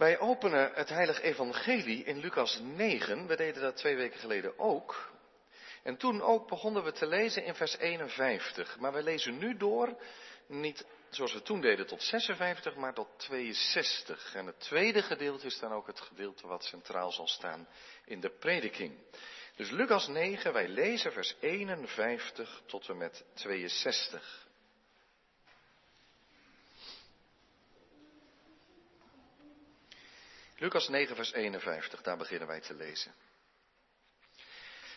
Wij openen het Heilig Evangelie in Lucas 9. We deden dat twee weken geleden ook. En toen ook begonnen we te lezen in vers 51. Maar we lezen nu door, niet zoals we toen deden tot 56, maar tot 62. En het tweede gedeelte is dan ook het gedeelte wat centraal zal staan in de prediking. Dus Lucas 9, wij lezen vers 51 tot en met 62. Lucas 9, vers 51, daar beginnen wij te lezen.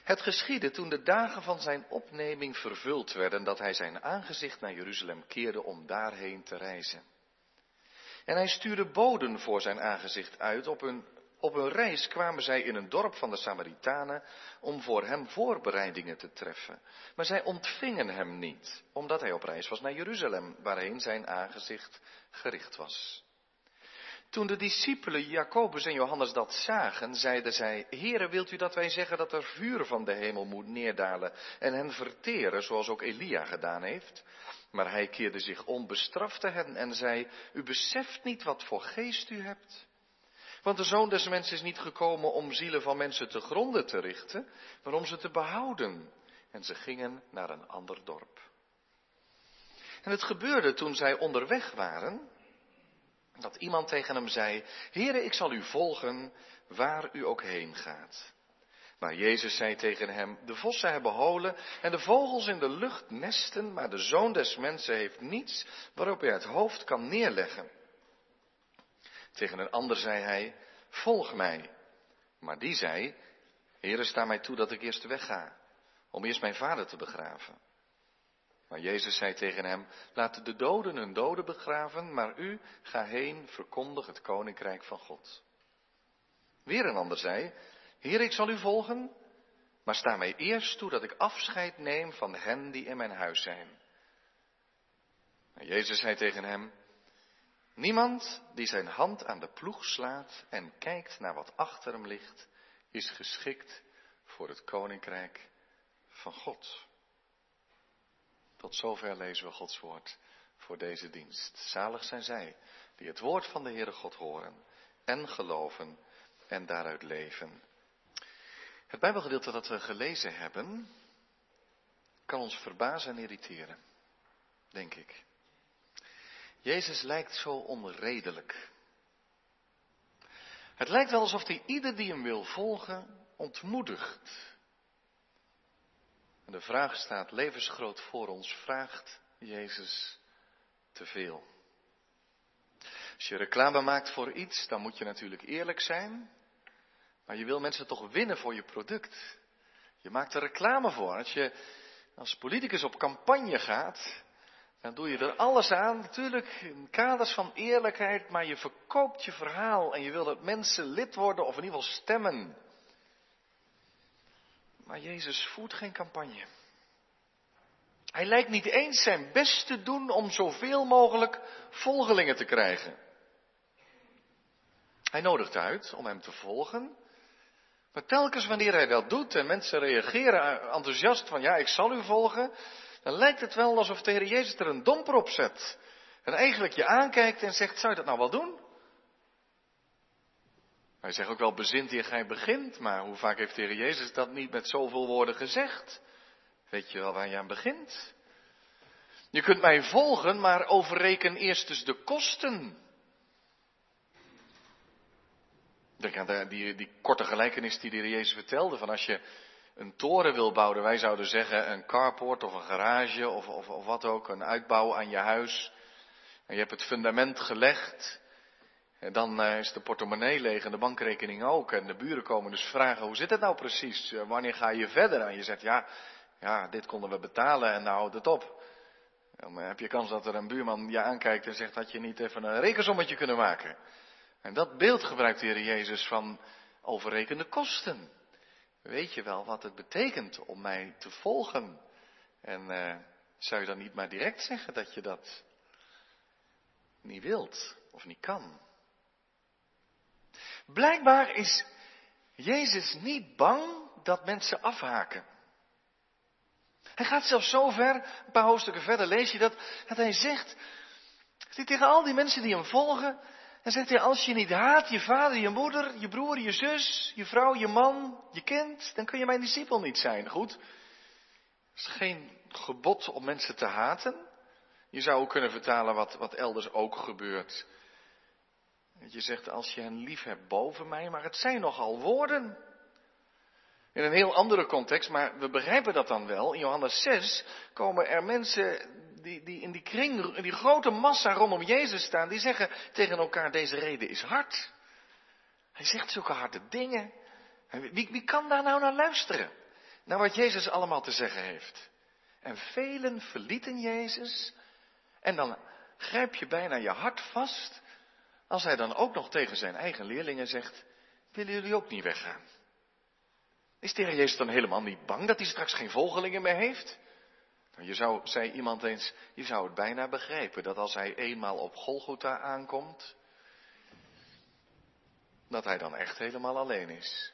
Het geschiedde toen de dagen van zijn opneming vervuld werden, dat hij zijn aangezicht naar Jeruzalem keerde om daarheen te reizen. En hij stuurde boden voor zijn aangezicht uit. Op hun, op hun reis kwamen zij in een dorp van de Samaritanen om voor hem voorbereidingen te treffen. Maar zij ontvingen hem niet, omdat hij op reis was naar Jeruzalem, waarheen zijn aangezicht gericht was. Toen de discipelen Jacobus en Johannes dat zagen, zeiden zij, Heere, wilt u dat wij zeggen dat er vuur van de hemel moet neerdalen en hen verteren, zoals ook Elia gedaan heeft? Maar hij keerde zich onbestraft te hen en zei, u beseft niet wat voor geest u hebt. Want de zoon des mensen is niet gekomen om zielen van mensen te gronden te richten, maar om ze te behouden. En ze gingen naar een ander dorp. En het gebeurde toen zij onderweg waren, dat iemand tegen hem zei, Heere, ik zal u volgen waar u ook heen gaat. Maar Jezus zei tegen hem, de vossen hebben holen en de vogels in de lucht nesten, maar de zoon des mensen heeft niets waarop hij het hoofd kan neerleggen. Tegen een ander zei hij, volg mij. Maar die zei, Heere, sta mij toe dat ik eerst wegga, om eerst mijn vader te begraven. Maar Jezus zei tegen hem, laat de doden hun doden begraven, maar u ga heen, verkondig het koninkrijk van God. Weer een ander zei, Heer, ik zal u volgen, maar sta mij eerst toe dat ik afscheid neem van hen die in mijn huis zijn. Jezus zei tegen hem, niemand die zijn hand aan de ploeg slaat en kijkt naar wat achter hem ligt, is geschikt voor het koninkrijk van God. Tot zover lezen we Gods woord voor deze dienst. Zalig zijn zij die het woord van de Heere God horen en geloven en daaruit leven. Het Bijbelgedeelte dat we gelezen hebben, kan ons verbazen en irriteren, denk ik. Jezus lijkt zo onredelijk. Het lijkt wel alsof hij ieder die hem wil volgen ontmoedigt. En de vraag staat levensgroot voor ons. Vraagt Jezus te veel? Als je reclame maakt voor iets, dan moet je natuurlijk eerlijk zijn. Maar je wil mensen toch winnen voor je product. Je maakt er reclame voor. Als je als politicus op campagne gaat, dan doe je er alles aan. Natuurlijk in kaders van eerlijkheid, maar je verkoopt je verhaal en je wil dat mensen lid worden of in ieder geval stemmen. Maar Jezus voert geen campagne. Hij lijkt niet eens zijn best te doen om zoveel mogelijk volgelingen te krijgen. Hij nodigt uit om hem te volgen. Maar telkens wanneer hij dat doet en mensen reageren enthousiast van ja, ik zal u volgen, dan lijkt het wel alsof de Heer Jezus er een domper op zet. En eigenlijk je aankijkt en zegt, zou je dat nou wel doen? Hij zegt ook wel, bezint je gij begint, maar hoe vaak heeft de Heer Jezus dat niet met zoveel woorden gezegd? Weet je wel waar je aan begint? Je kunt mij volgen, maar overreken eerst eens de kosten. Denk aan die, die korte gelijkenis die de Heer Jezus vertelde, van als je een toren wil bouwen, wij zouden zeggen een carport of een garage of, of, of wat ook, een uitbouw aan je huis. En je hebt het fundament gelegd. En dan eh, is de portemonnee leeg en de bankrekening ook. En de buren komen dus vragen, hoe zit het nou precies? Eh, wanneer ga je verder? En je zegt, ja, ja, dit konden we betalen en nou houdt het op. Dan heb je kans dat er een buurman je aankijkt en zegt, had je niet even een rekensommetje kunnen maken? En dat beeld gebruikt de Heer Jezus van overrekende kosten. Weet je wel wat het betekent om mij te volgen? En uh, zou je dan niet maar direct zeggen dat je dat niet wilt of niet kan? Blijkbaar is Jezus niet bang dat mensen afhaken. Hij gaat zelfs zo ver, een paar hoofdstukken verder lees je dat, dat hij zegt, hij tegen al die mensen die hem volgen, Dan zegt hij, als je niet haat je vader, je moeder, je broer, je zus, je vrouw, je man, je kind, dan kun je mijn discipel niet zijn. Goed, het is geen gebod om mensen te haten. Je zou ook kunnen vertalen wat, wat elders ook gebeurt. Je zegt, als je hen lief hebt boven mij, maar het zijn nogal woorden. In een heel andere context, maar we begrijpen dat dan wel. In Johannes 6 komen er mensen die, die in die kring, in die grote massa rondom Jezus staan, die zeggen tegen elkaar, deze reden is hard. Hij zegt zulke harde dingen. Wie, wie kan daar nou naar luisteren? Naar wat Jezus allemaal te zeggen heeft. En velen verlieten Jezus. En dan grijp je bijna je hart vast. Als hij dan ook nog tegen zijn eigen leerlingen zegt, willen jullie ook niet weggaan? Is de Jezus dan helemaal niet bang dat hij straks geen volgelingen meer heeft? Nou, je zou, zei iemand eens, je zou het bijna begrijpen dat als hij eenmaal op Golgotha aankomt, dat hij dan echt helemaal alleen is.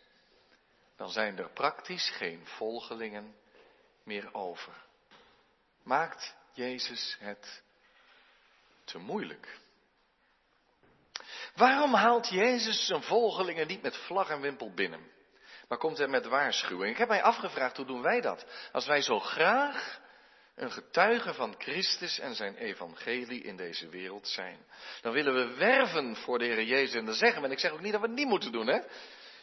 Dan zijn er praktisch geen volgelingen meer over. Maakt Jezus het te moeilijk? Waarom haalt Jezus zijn volgelingen niet met vlag en wimpel binnen? Maar komt hij met waarschuwing? Ik heb mij afgevraagd, hoe doen wij dat? Als wij zo graag een getuige van Christus en zijn evangelie in deze wereld zijn. Dan willen we werven voor de Heer Jezus. En dan zeggen we, en ik zeg ook niet dat we het niet moeten doen, hè.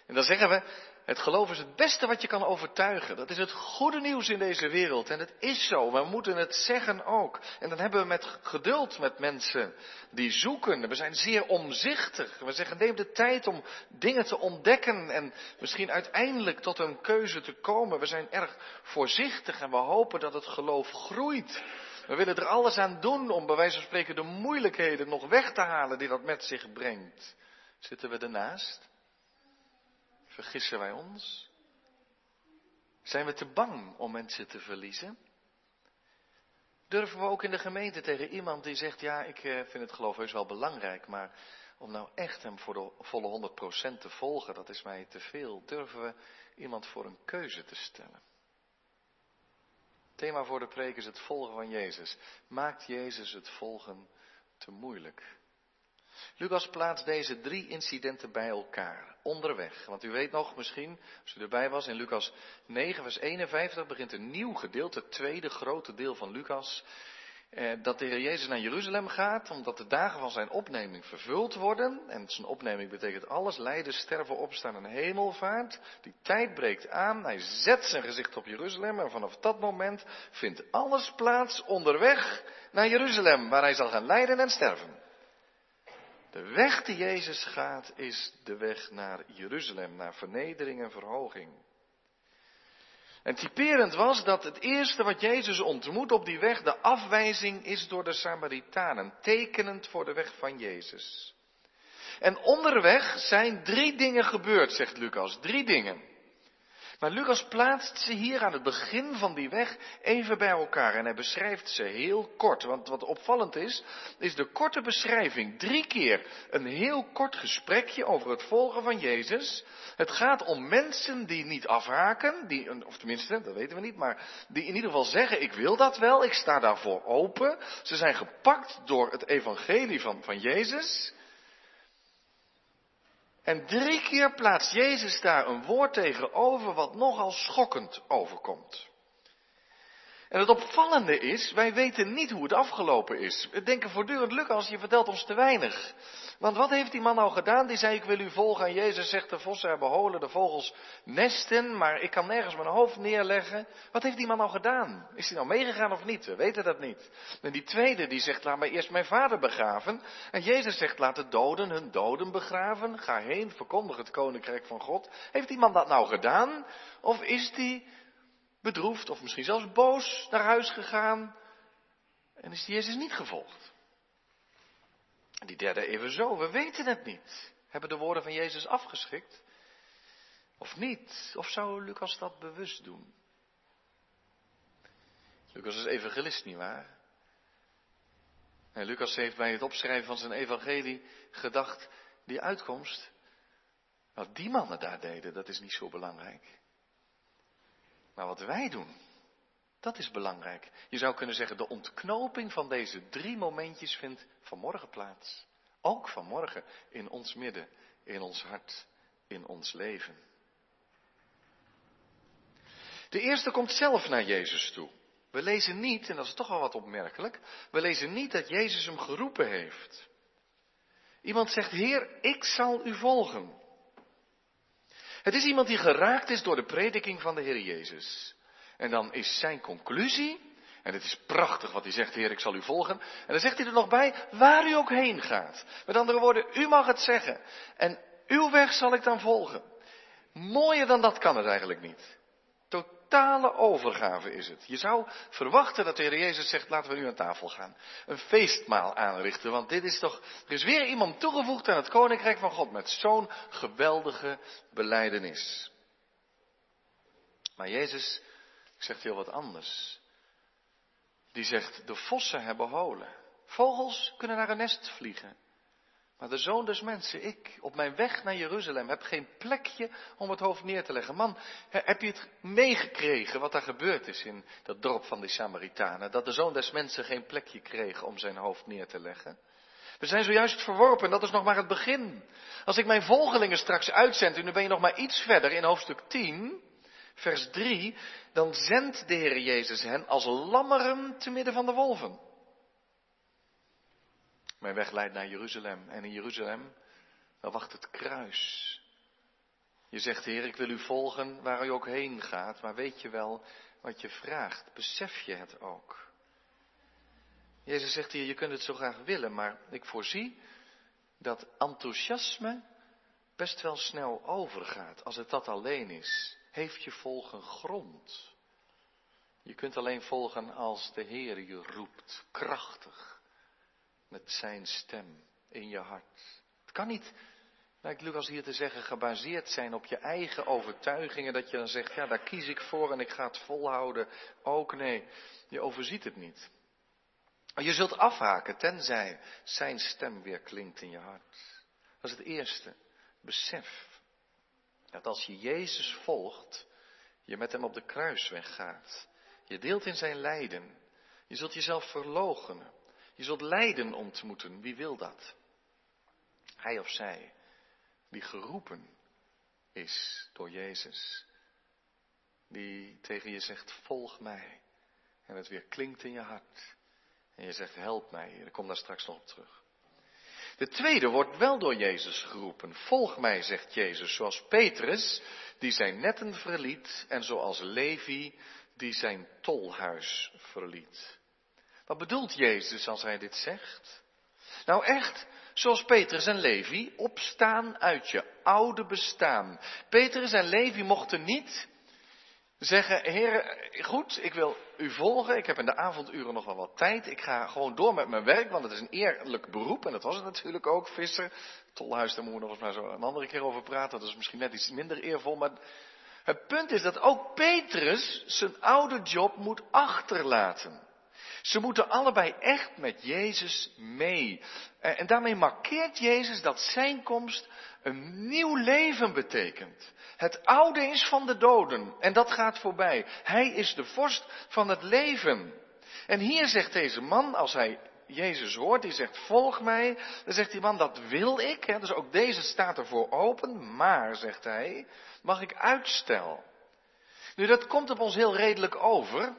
En dan zeggen we, het geloof is het beste wat je kan overtuigen. Dat is het goede nieuws in deze wereld. En het is zo. We moeten het zeggen ook. En dan hebben we met geduld met mensen die zoeken. We zijn zeer omzichtig. We zeggen neem de tijd om dingen te ontdekken en misschien uiteindelijk tot een keuze te komen. We zijn erg voorzichtig en we hopen dat het geloof groeit. We willen er alles aan doen om bij wijze van spreken de moeilijkheden nog weg te halen die dat met zich brengt. Zitten we ernaast? Vergissen wij ons? Zijn we te bang om mensen te verliezen? Durven we ook in de gemeente tegen iemand die zegt, ja, ik eh, vind het geloof heus wel belangrijk, maar om nou echt hem voor de volle 100% te volgen, dat is mij te veel. Durven we iemand voor een keuze te stellen? Thema voor de preek is het volgen van Jezus. Maakt Jezus het volgen te moeilijk? Lucas plaatst deze drie incidenten bij elkaar, onderweg. Want u weet nog misschien, als u erbij was, in Lucas 9, vers 51 begint een nieuw gedeelte, het tweede grote deel van Lucas. Eh, dat de Heer Jezus naar Jeruzalem gaat, omdat de dagen van zijn opneming vervuld worden. En zijn opneming betekent alles, lijden, sterven, opstaan en hemelvaart. Die tijd breekt aan, hij zet zijn gezicht op Jeruzalem en vanaf dat moment vindt alles plaats onderweg naar Jeruzalem, waar hij zal gaan lijden en sterven. De weg die Jezus gaat is de weg naar Jeruzalem, naar vernedering en verhoging. En typerend was dat het eerste wat Jezus ontmoet op die weg de afwijzing is door de Samaritanen, tekenend voor de weg van Jezus. En onderweg zijn drie dingen gebeurd, zegt Lucas, drie dingen. Maar Lucas plaatst ze hier aan het begin van die weg even bij elkaar en hij beschrijft ze heel kort. Want wat opvallend is, is de korte beschrijving. Drie keer een heel kort gesprekje over het volgen van Jezus. Het gaat om mensen die niet afhaken, die, of tenminste, dat weten we niet, maar die in ieder geval zeggen, ik wil dat wel, ik sta daarvoor open. Ze zijn gepakt door het evangelie van, van Jezus. En drie keer plaatst Jezus daar een woord tegenover wat nogal schokkend overkomt. En het opvallende is, wij weten niet hoe het afgelopen is. We denken voortdurend, Lucas, je vertelt ons te weinig. Want wat heeft die man nou gedaan? Die zei, ik wil u volgen. En Jezus zegt, de vossen hebben holen, de vogels nesten, maar ik kan nergens mijn hoofd neerleggen. Wat heeft die man nou gedaan? Is hij nou meegegaan of niet? We weten dat niet. En die tweede, die zegt, laat mij eerst mijn vader begraven. En Jezus zegt, laat de doden hun doden begraven. Ga heen, verkondig het koninkrijk van God. Heeft die man dat nou gedaan? Of is die bedroefd of misschien zelfs boos naar huis gegaan en is Jezus niet gevolgd. En die derde even zo, we weten het niet. Hebben de woorden van Jezus afgeschikt? Of niet? Of zou Lucas dat bewust doen? Lucas is evangelist, nietwaar? En Lucas heeft bij het opschrijven van zijn evangelie gedacht, die uitkomst, wat die mannen daar deden, dat is niet zo belangrijk. Maar wat wij doen, dat is belangrijk. Je zou kunnen zeggen, de ontknoping van deze drie momentjes vindt vanmorgen plaats. Ook vanmorgen in ons midden, in ons hart, in ons leven. De eerste komt zelf naar Jezus toe. We lezen niet, en dat is toch wel wat opmerkelijk, we lezen niet dat Jezus hem geroepen heeft. Iemand zegt, Heer, ik zal u volgen. Het is iemand die geraakt is door de prediking van de Heer Jezus. En dan is zijn conclusie, en het is prachtig wat hij zegt, Heer, ik zal u volgen. En dan zegt hij er nog bij, waar u ook heen gaat. Met andere woorden, u mag het zeggen. En uw weg zal ik dan volgen. Mooier dan dat kan het eigenlijk niet totale overgave is het. Je zou verwachten dat de Heer Jezus zegt, laten we nu aan tafel gaan. Een feestmaal aanrichten, want dit is toch, er is weer iemand toegevoegd aan het Koninkrijk van God met zo'n geweldige beleidenis. Maar Jezus zegt heel wat anders. Die zegt, de vossen hebben holen. Vogels kunnen naar een nest vliegen. Maar de zoon des mensen, ik, op mijn weg naar Jeruzalem, heb geen plekje om het hoofd neer te leggen. Man, heb je het meegekregen wat daar gebeurd is in dat dorp van de Samaritanen? Dat de zoon des mensen geen plekje kreeg om zijn hoofd neer te leggen? We zijn zojuist verworpen, dat is nog maar het begin. Als ik mijn volgelingen straks uitzend, en nu ben je nog maar iets verder in hoofdstuk 10, vers 3, dan zendt de Heer Jezus hen als lammeren te midden van de wolven. Mijn weg leidt naar Jeruzalem. En in Jeruzalem, daar wacht het kruis. Je zegt, Heer, ik wil u volgen waar u ook heen gaat, maar weet je wel wat je vraagt? Besef je het ook? Jezus zegt hier, je kunt het zo graag willen, maar ik voorzie dat enthousiasme best wel snel overgaat. Als het dat alleen is, heeft je volgen grond. Je kunt alleen volgen als de Heer je roept, krachtig met zijn stem in je hart. Het kan niet, lijkt Lucas hier te zeggen, gebaseerd zijn op je eigen overtuigingen, dat je dan zegt, ja, daar kies ik voor en ik ga het volhouden. Ook nee, je overziet het niet. Je zult afhaken, tenzij zijn stem weer klinkt in je hart. Dat is het eerste. Besef dat als je Jezus volgt, je met hem op de kruisweg gaat. Je deelt in zijn lijden. Je zult jezelf verloochenen. Je zult lijden ontmoeten. Wie wil dat? Hij of zij die geroepen is door Jezus. Die tegen je zegt, volg mij. En het weer klinkt in je hart. En je zegt, help mij. Ik kom daar straks nog op terug. De tweede wordt wel door Jezus geroepen. Volg mij, zegt Jezus, zoals Petrus, die zijn netten verliet, en zoals Levi, die zijn tolhuis verliet. Wat bedoelt Jezus als hij dit zegt? Nou echt, zoals Petrus en Levi, opstaan uit je oude bestaan. Petrus en Levi mochten niet zeggen, Heer, goed, ik wil u volgen, ik heb in de avonduren nog wel wat tijd, ik ga gewoon door met mijn werk, want het is een eerlijk beroep, en dat was het natuurlijk ook, visser. Tolhuis, daar moeten we nog eens maar zo een andere keer over praten, dat is misschien net iets minder eervol, maar het punt is dat ook Petrus zijn oude job moet achterlaten. Ze moeten allebei echt met Jezus mee. Eh, en daarmee markeert Jezus dat zijn komst een nieuw leven betekent. Het oude is van de doden en dat gaat voorbij. Hij is de vorst van het leven. En hier zegt deze man, als hij Jezus hoort, die zegt volg mij, dan zegt die man dat wil ik. Dus ook deze staat ervoor open, maar, zegt hij, mag ik uitstel. Nu dat komt op ons heel redelijk over.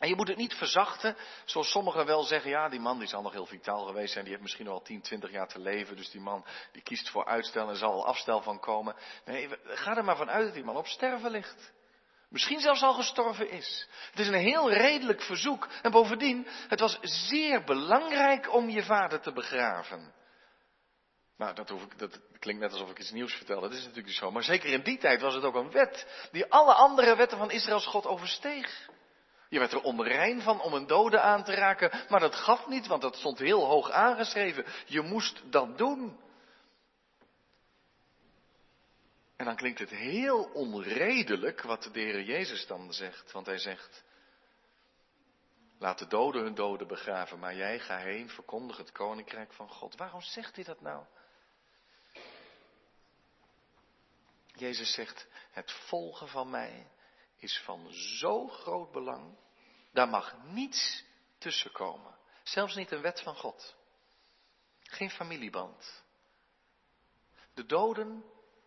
En je moet het niet verzachten, zoals sommigen wel zeggen, ja, die man die zal nog heel vitaal geweest zijn, die heeft misschien al 10, 20 jaar te leven, dus die man die kiest voor uitstel en zal al afstel van komen. Nee, ga er maar vanuit dat die man op sterven ligt. Misschien zelfs al gestorven is. Het is een heel redelijk verzoek. En bovendien, het was zeer belangrijk om je vader te begraven. Nou, dat, hoef ik, dat klinkt net alsof ik iets nieuws vertel. Dat is natuurlijk niet zo. Maar zeker in die tijd was het ook een wet die alle andere wetten van Israëls God oversteeg. Je werd er onrein van om een dode aan te raken, maar dat gaf niet, want dat stond heel hoog aangeschreven. Je moest dat doen. En dan klinkt het heel onredelijk wat de Heer Jezus dan zegt, want hij zegt, laat de doden hun doden begraven, maar jij ga heen, verkondig het koninkrijk van God. Waarom zegt hij dat nou? Jezus zegt, het volgen van mij is van zo groot belang. Daar mag niets tussenkomen. Zelfs niet een wet van God. Geen familieband. De doden,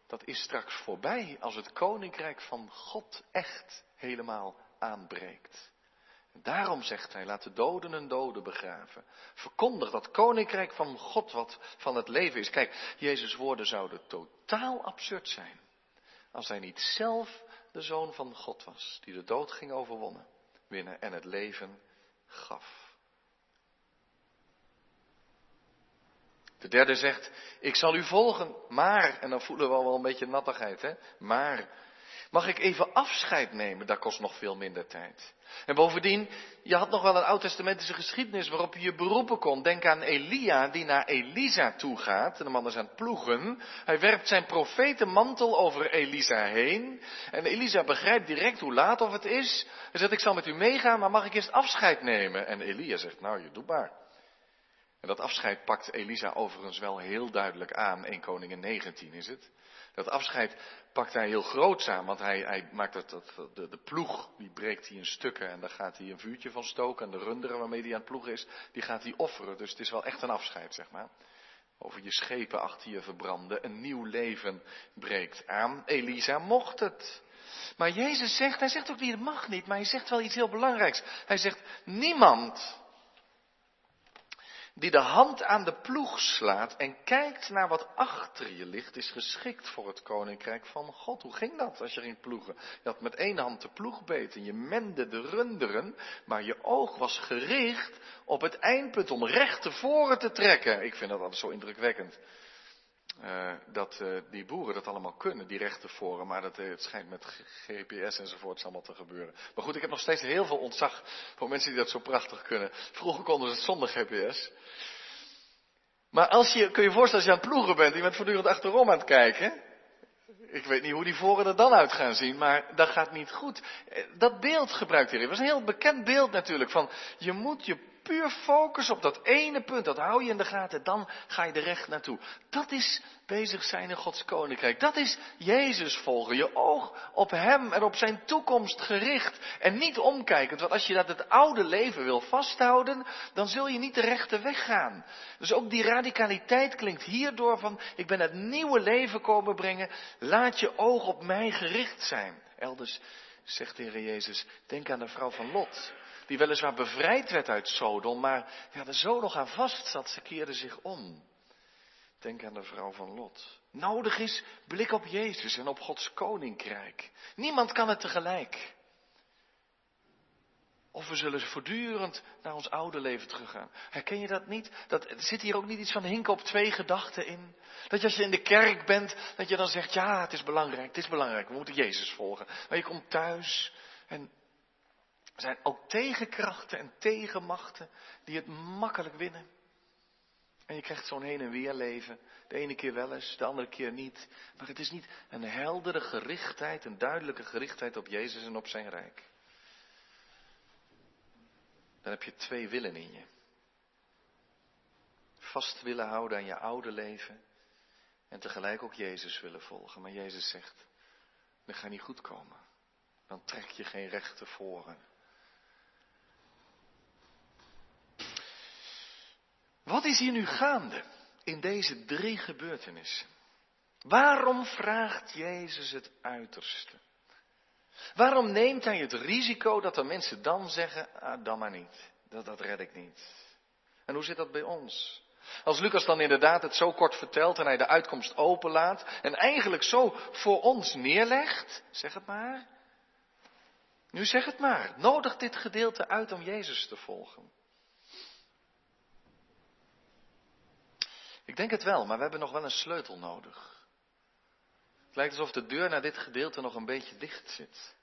dat is straks voorbij als het koninkrijk van God echt helemaal aanbreekt. Daarom zegt hij, laat de doden hun doden begraven. Verkondig dat koninkrijk van God wat van het leven is. Kijk, Jezus' woorden zouden totaal absurd zijn. Als hij niet zelf de zoon van God was, die de dood ging overwonnen, winnen en het leven gaf. De derde zegt, ik zal u volgen, maar, en dan voelen we al wel een beetje nattigheid, hè? Maar, mag ik even afscheid nemen? Dat kost nog veel minder tijd. En bovendien, je had nog wel een oud-testamentische geschiedenis waarop je je beroepen kon. Denk aan Elia die naar Elisa toe gaat. De man is aan het ploegen. Hij werpt zijn profetenmantel over Elisa heen. En Elisa begrijpt direct hoe laat of het is. Hij zegt, ik zal met u meegaan, maar mag ik eerst afscheid nemen? En Elia zegt, nou, je doet maar. En dat afscheid pakt Elisa overigens wel heel duidelijk aan. 1 Koningin 19 is het. Dat afscheid pakt hij heel groots aan, want hij, hij maakt het, de, de, ploeg, die breekt hij in stukken en daar gaat hij een vuurtje van stoken. En de runderen waarmee hij aan het ploegen is, die gaat hij offeren. Dus het is wel echt een afscheid, zeg maar. Over je schepen achter je verbranden, een nieuw leven breekt aan. Elisa mocht het. Maar Jezus zegt, hij zegt ook niet, het mag niet, maar hij zegt wel iets heel belangrijks. Hij zegt, niemand die de hand aan de ploeg slaat en kijkt naar wat achter je ligt, is geschikt voor het koninkrijk van God. Hoe ging dat als je ging ploegen? Je had met één hand de ploeg beet en je mende de runderen, maar je oog was gericht op het eindpunt om recht tevoren te trekken. Ik vind dat altijd zo indrukwekkend. Uh, dat uh, die boeren dat allemaal kunnen, die rechten voren, maar dat, uh, het schijnt met GPS enzovoorts allemaal te gebeuren. Maar goed, ik heb nog steeds heel veel ontzag voor mensen die dat zo prachtig kunnen. Vroeger konden ze het zonder GPS. Maar als je, kun je je voorstellen als je aan het ploegen bent, je bent voortdurend achterom aan het kijken. Ik weet niet hoe die voren er dan uit gaan zien, maar dat gaat niet goed. Dat beeld gebruikt hij. Het was een heel bekend beeld natuurlijk van, je moet je puur focus op dat ene punt. Dat hou je in de gaten. Dan ga je er recht naartoe. Dat is bezig zijn in Gods koninkrijk. Dat is Jezus volgen. Je oog op Hem en op Zijn toekomst gericht. En niet omkijkend. Want als je dat het oude leven wil vasthouden, dan zul je niet de rechte weg gaan. Dus ook die radicaliteit klinkt hierdoor van, ik ben het nieuwe leven komen brengen. Laat je oog op mij gericht zijn. Elders zegt de Heer Jezus, denk aan de vrouw van Lot die weliswaar bevrijd werd uit Sodom, maar ja, er zo nog aan vast zat, ze keerde zich om. Denk aan de vrouw van Lot. Nodig is blik op Jezus en op Gods koninkrijk. Niemand kan het tegelijk. Of we zullen voortdurend naar ons oude leven teruggaan. Herken je dat niet? Dat, zit hier ook niet iets van hinken op twee gedachten in. Dat je als je in de kerk bent, dat je dan zegt, ja, het is belangrijk, het is belangrijk, we moeten Jezus volgen. Maar je komt thuis en er zijn ook tegenkrachten en tegenmachten die het makkelijk winnen. En je krijgt zo'n heen en weer leven. De ene keer wel eens, de andere keer niet. Maar het is niet een heldere gerichtheid, een duidelijke gerichtheid op Jezus en op zijn rijk. Dan heb je twee willen in je. Vast willen houden aan je oude leven. En tegelijk ook Jezus willen volgen. Maar Jezus zegt, dat gaat niet goed komen. Dan trek je geen rechte voren. Wat is hier nu gaande in deze drie gebeurtenissen? Waarom vraagt Jezus het uiterste? Waarom neemt hij het risico dat de mensen dan zeggen, ah, dan maar niet, dat, dat red ik niet. En hoe zit dat bij ons? Als Lucas dan inderdaad het zo kort vertelt en hij de uitkomst openlaat en eigenlijk zo voor ons neerlegt, zeg het maar. Nu zeg het maar, nodig dit gedeelte uit om Jezus te volgen. Ik denk het wel, maar we hebben nog wel een sleutel nodig. Het lijkt alsof de deur naar dit gedeelte nog een beetje dicht zit.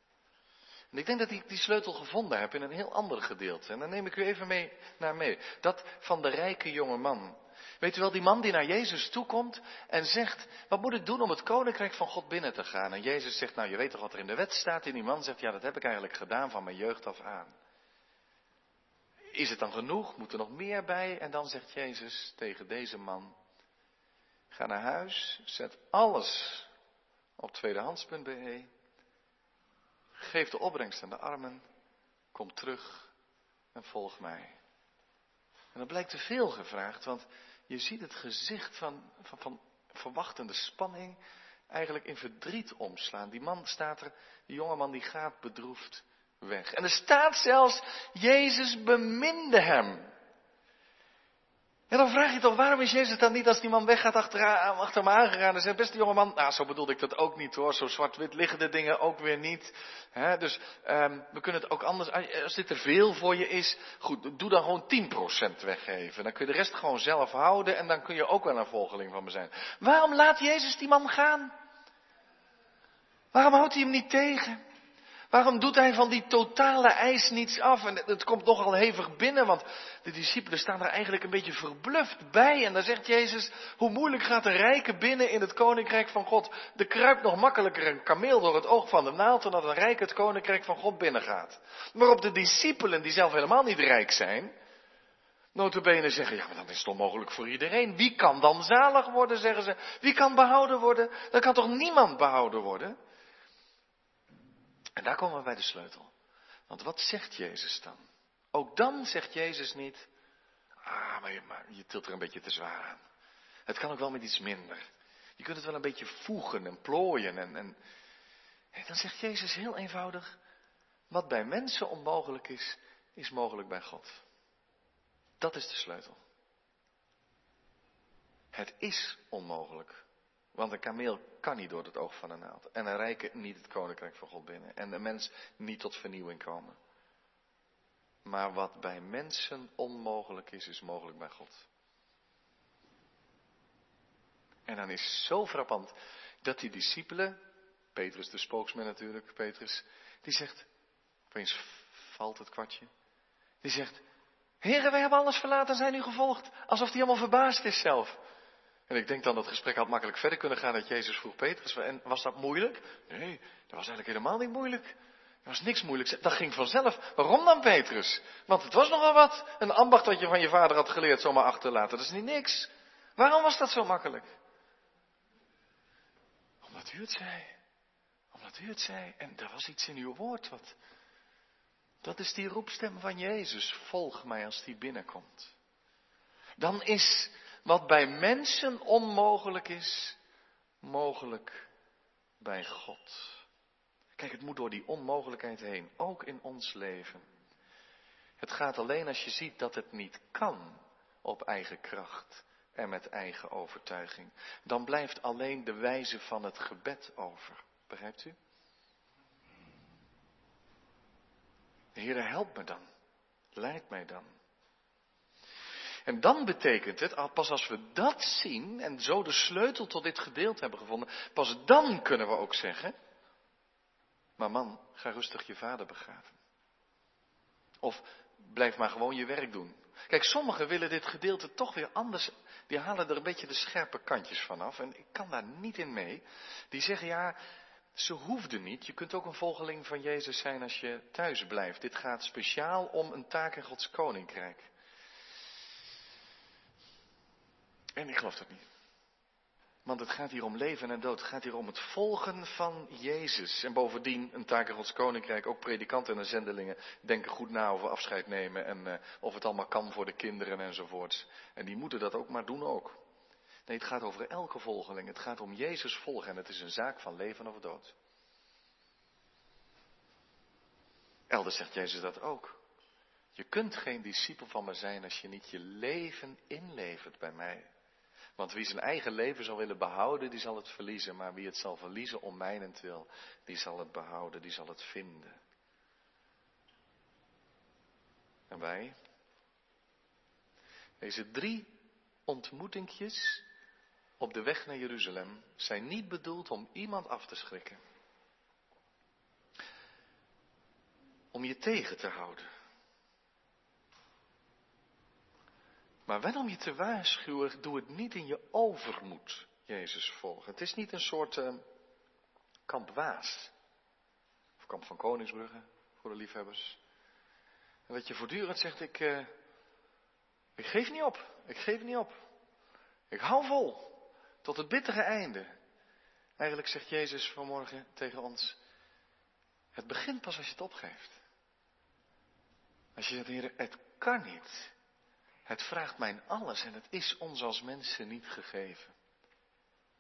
En ik denk dat ik die sleutel gevonden heb in een heel ander gedeelte. En dan neem ik u even mee naar mee. Dat van de rijke jonge man. Weet u wel, die man die naar Jezus toekomt en zegt, wat moet ik doen om het koninkrijk van God binnen te gaan? En Jezus zegt, nou je weet toch wat er in de wet staat? En die man zegt, ja dat heb ik eigenlijk gedaan van mijn jeugd af aan. Is het dan genoeg? Moet er nog meer bij? En dan zegt Jezus tegen deze man, ga naar huis, zet alles op tweedehands.be, geef de opbrengst aan de armen, kom terug en volg mij. En dan blijkt te veel gevraagd, want je ziet het gezicht van, van, van verwachtende spanning eigenlijk in verdriet omslaan. Die man staat er, die jongeman die gaat bedroefd weg. En er staat zelfs, Jezus beminde hem. En dan vraag je toch, waarom is Jezus dan niet als die man weggaat achter, achter hem aangegaan en zegt, beste jongeman, nou zo bedoelde ik dat ook niet hoor, zo zwart-wit liggen de dingen ook weer niet. Dus um, we kunnen het ook anders, als dit er veel voor je is, goed, doe dan gewoon 10% weggeven. Dan kun je de rest gewoon zelf houden en dan kun je ook wel een volgeling van me zijn. Waarom laat Jezus die man gaan? Waarom houdt hij hem niet tegen? Waarom doet hij van die totale eis niets af? En het komt nogal hevig binnen, want de discipelen staan er eigenlijk een beetje verbluft bij. En dan zegt Jezus, hoe moeilijk gaat een rijke binnen in het koninkrijk van God? Er kruipt nog makkelijker een kameel door het oog van de naald dan dat een rijk het koninkrijk van God binnengaat. Waarop de discipelen, die zelf helemaal niet rijk zijn, notabene zeggen, ja, maar dan is het onmogelijk voor iedereen. Wie kan dan zalig worden, zeggen ze. Wie kan behouden worden? Dan kan toch niemand behouden worden? En daar komen we bij de sleutel. Want wat zegt Jezus dan? Ook dan zegt Jezus niet, ah, maar je, tilt er een beetje te zwaar aan. Het kan ook wel met iets minder. Je kunt het wel een beetje voegen en plooien. En, en, en dan zegt Jezus heel eenvoudig, wat bij mensen onmogelijk is, is mogelijk bij God. Dat is de sleutel. Het is onmogelijk want een kameel kan niet door het oog van een naald. En een rijke niet het koninkrijk van God binnen. En een mens niet tot vernieuwing komen. Maar wat bij mensen onmogelijk is, is mogelijk bij God. En dan is zo frappant dat die discipelen, Petrus de spokesman natuurlijk, Petrus, die zegt, opeens valt het kwartje. Die zegt, heren, wij hebben alles verlaten en zijn u gevolgd. Alsof hij helemaal verbaasd is zelf. En ik denk dan dat het gesprek had makkelijk verder kunnen gaan dat Jezus vroeg Petrus. En was dat moeilijk? Nee, dat was eigenlijk helemaal niet moeilijk. Er was niks moeilijks. Dat ging vanzelf. Waarom dan Petrus? Want het was nogal wat. Een ambacht wat je van je vader had geleerd zomaar achterlaten. Dat is niet niks. Waarom was dat zo makkelijk? Omdat u het zei. Omdat u het zei. En er was iets in uw woord wat. Dat is die roepstem van Jezus. Volg mij als die binnenkomt. Dan is wat bij mensen onmogelijk is, mogelijk bij God. Kijk, het moet door die onmogelijkheid heen, ook in ons leven. Het gaat alleen als je ziet dat het niet kan op eigen kracht en met eigen overtuiging. Dan blijft alleen de wijze van het gebed over. Begrijpt u? De Heer, help me dan. Leid mij dan. En dan betekent het, pas als we dat zien en zo de sleutel tot dit gedeelte hebben gevonden, pas dan kunnen we ook zeggen, maar man, ga rustig je vader begraven. Of blijf maar gewoon je werk doen. Kijk, sommigen willen dit gedeelte toch weer anders. Die halen er een beetje de scherpe kantjes vanaf. En ik kan daar niet in mee. Die zeggen ja, ze hoefden niet. Je kunt ook een volgeling van Jezus zijn als je thuis blijft. Dit gaat speciaal om een taak in Gods koninkrijk. En ik geloof dat niet. Want het gaat hier om leven en dood. Het gaat hier om het volgen van Jezus. En bovendien, een taak in Gods Koninkrijk, ook predikanten en zendelingen denken goed na over afscheid nemen en uh, of het allemaal kan voor de kinderen enzovoorts. En die moeten dat ook maar doen ook. Nee, het gaat over elke volgeling. Het gaat om Jezus volgen en het is een zaak van leven of dood. Elders zegt Jezus dat ook. Je kunt geen discipel van me zijn als je niet je leven inlevert bij mij. Want wie zijn eigen leven zal willen behouden, die zal het verliezen. Maar wie het zal verliezen om mijnentwil, die zal het behouden, die zal het vinden. En wij? Deze drie ontmoetingjes op de weg naar Jeruzalem zijn niet bedoeld om iemand af te schrikken. Om je tegen te houden. Maar wel om je te waarschuwen, doe het niet in je overmoed, Jezus volgen. Het is niet een soort uh, kamp Waas. Of kamp van Koningsbrugge, voor de liefhebbers. En dat je voortdurend zegt, ik, uh, ik geef niet op, ik geef niet op. Ik hou vol, tot het bittere einde. Eigenlijk zegt Jezus vanmorgen tegen ons, het begint pas als je het opgeeft. Als je zegt, Heer, het kan niet. Het vraagt mijn alles en het is ons als mensen niet gegeven.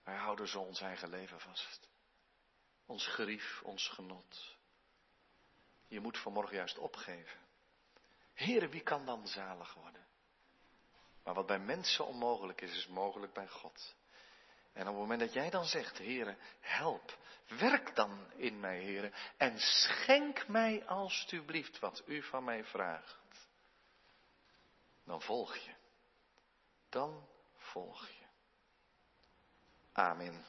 Wij houden zo ons eigen leven vast. Ons gerief, ons genot. Je moet vanmorgen juist opgeven. Heren, wie kan dan zalig worden? Maar wat bij mensen onmogelijk is, is mogelijk bij God. En op het moment dat jij dan zegt, Heren, help, werk dan in mij, Heren, en schenk mij alstublieft wat u van mij vraagt. Dan volg je. Dan volg je. Amen.